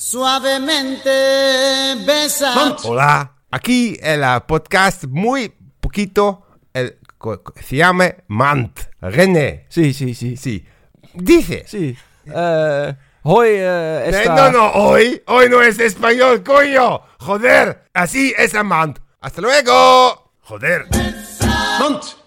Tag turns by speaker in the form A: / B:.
A: Suavemente besa.
B: Hola, aquí el podcast muy poquito, el, se llama Mant. René.
C: Sí, sí, sí.
B: Sí. Dice.
C: Sí. Eh, hoy
B: Eh,
C: está...
B: No, no, hoy, hoy no es español, coño. Joder, así es Amant. Hasta luego. Joder.
A: Mont.